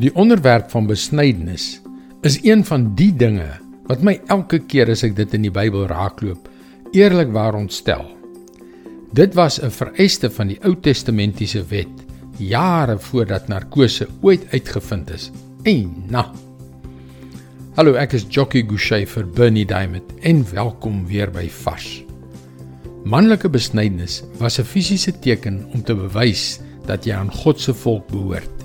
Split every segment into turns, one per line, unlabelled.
Die onderwerp van besnydenis is een van die dinge wat my elke keer as ek dit in die Bybel raakloop, eerlikwaar ontstel. Dit was 'n vereiste van die Ou Testamentiese wet jare voordat narkose ooit uitgevind is. En na. Hallo, ek is Jockey Gouchee vir Bernie Diamond en welkom weer by Vars. Manlike besnydenis was 'n fisiese teken om te bewys dat jy aan God se volk behoort.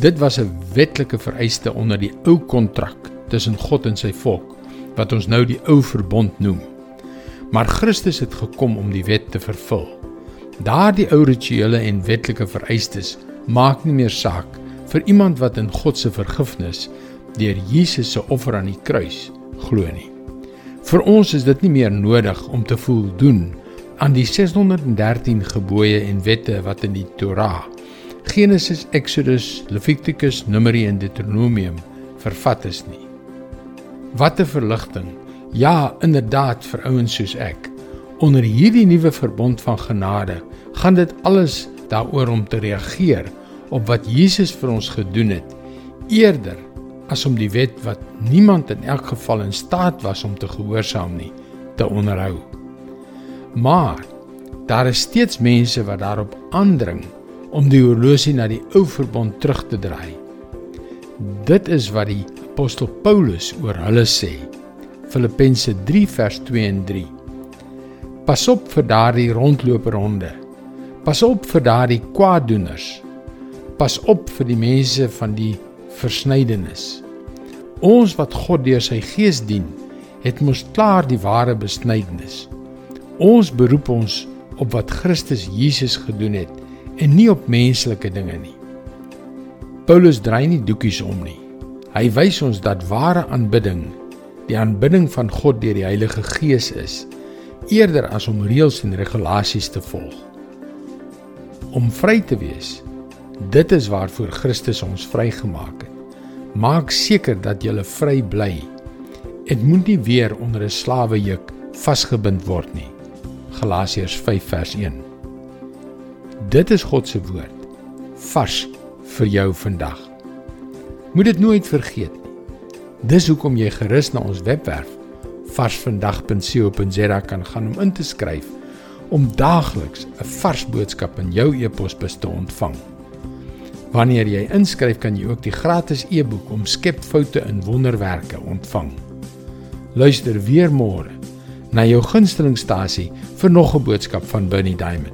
Dit was 'n wetlike vereiste onder die ou kontrak tussen God en sy volk wat ons nou die ou verbond noem. Maar Christus het gekom om die wet te vervul. Daardie ou rituele en wetlike vereistes maak nie meer saak vir iemand wat in God se vergifnis deur Jesus se offer aan die kruis glo nie. Vir ons is dit nie meer nodig om te voldoen aan die 613 gebooie en wette wat in die Torah Genesis, Exodus, Levitikus, Numeri en Deuteronomium vervat is nie. Wat 'n verligting. Ja, inderdaad vir ouens soos ek. Onder hierdie nuwe verbond van genade gaan dit alles daaroor om te reageer op wat Jesus vir ons gedoen het, eerder as om die wet wat niemand in elk geval in staat was om te gehoorsaam nie, te onderhou. Maar daar is steeds mense wat daarop aandring om die horlosie na die ou verbond terug te draai. Dit is wat die apostel Paulus oor hulle sê. Filippense 3 vers 2 en 3. Pas op vir daardie rondloperhonde. Pas op vir daardie kwaaddoeners. Pas op vir die mense van die versnydenis. Ons wat God deur sy gees dien, het mos klaar die ware besnydenis. Ons beroep ons op wat Christus Jesus gedoen het en nie op menslike dinge nie. Paulus draai nie doekies om nie. Hy wys ons dat ware aanbidding die aanbidding van God deur die Heilige Gees is, eerder as om reëls en regulasies te volg. Om vry te wees, dit is waarvoor Christus ons vrygemaak het. Maak seker dat jy vry bly. Dit moet nie weer onder 'n slawejuk vasgebind word nie. Galasiërs 5 vers 1. Dit is God se woord vars vir jou vandag. Moet dit nooit vergeet nie. Dis hoekom jy gerus na ons webwerf varsvandag.co.za kan gaan om in te skryf om daagliks 'n vars boodskap in jou e-posbus te ontvang. Wanneer jy inskryf, kan jy ook die gratis e-boek om skep foute in wonderwerke ontvang. Luister weer môre na jou gunstelingstasie vir nog 'n boodskap van Bernie Diamond.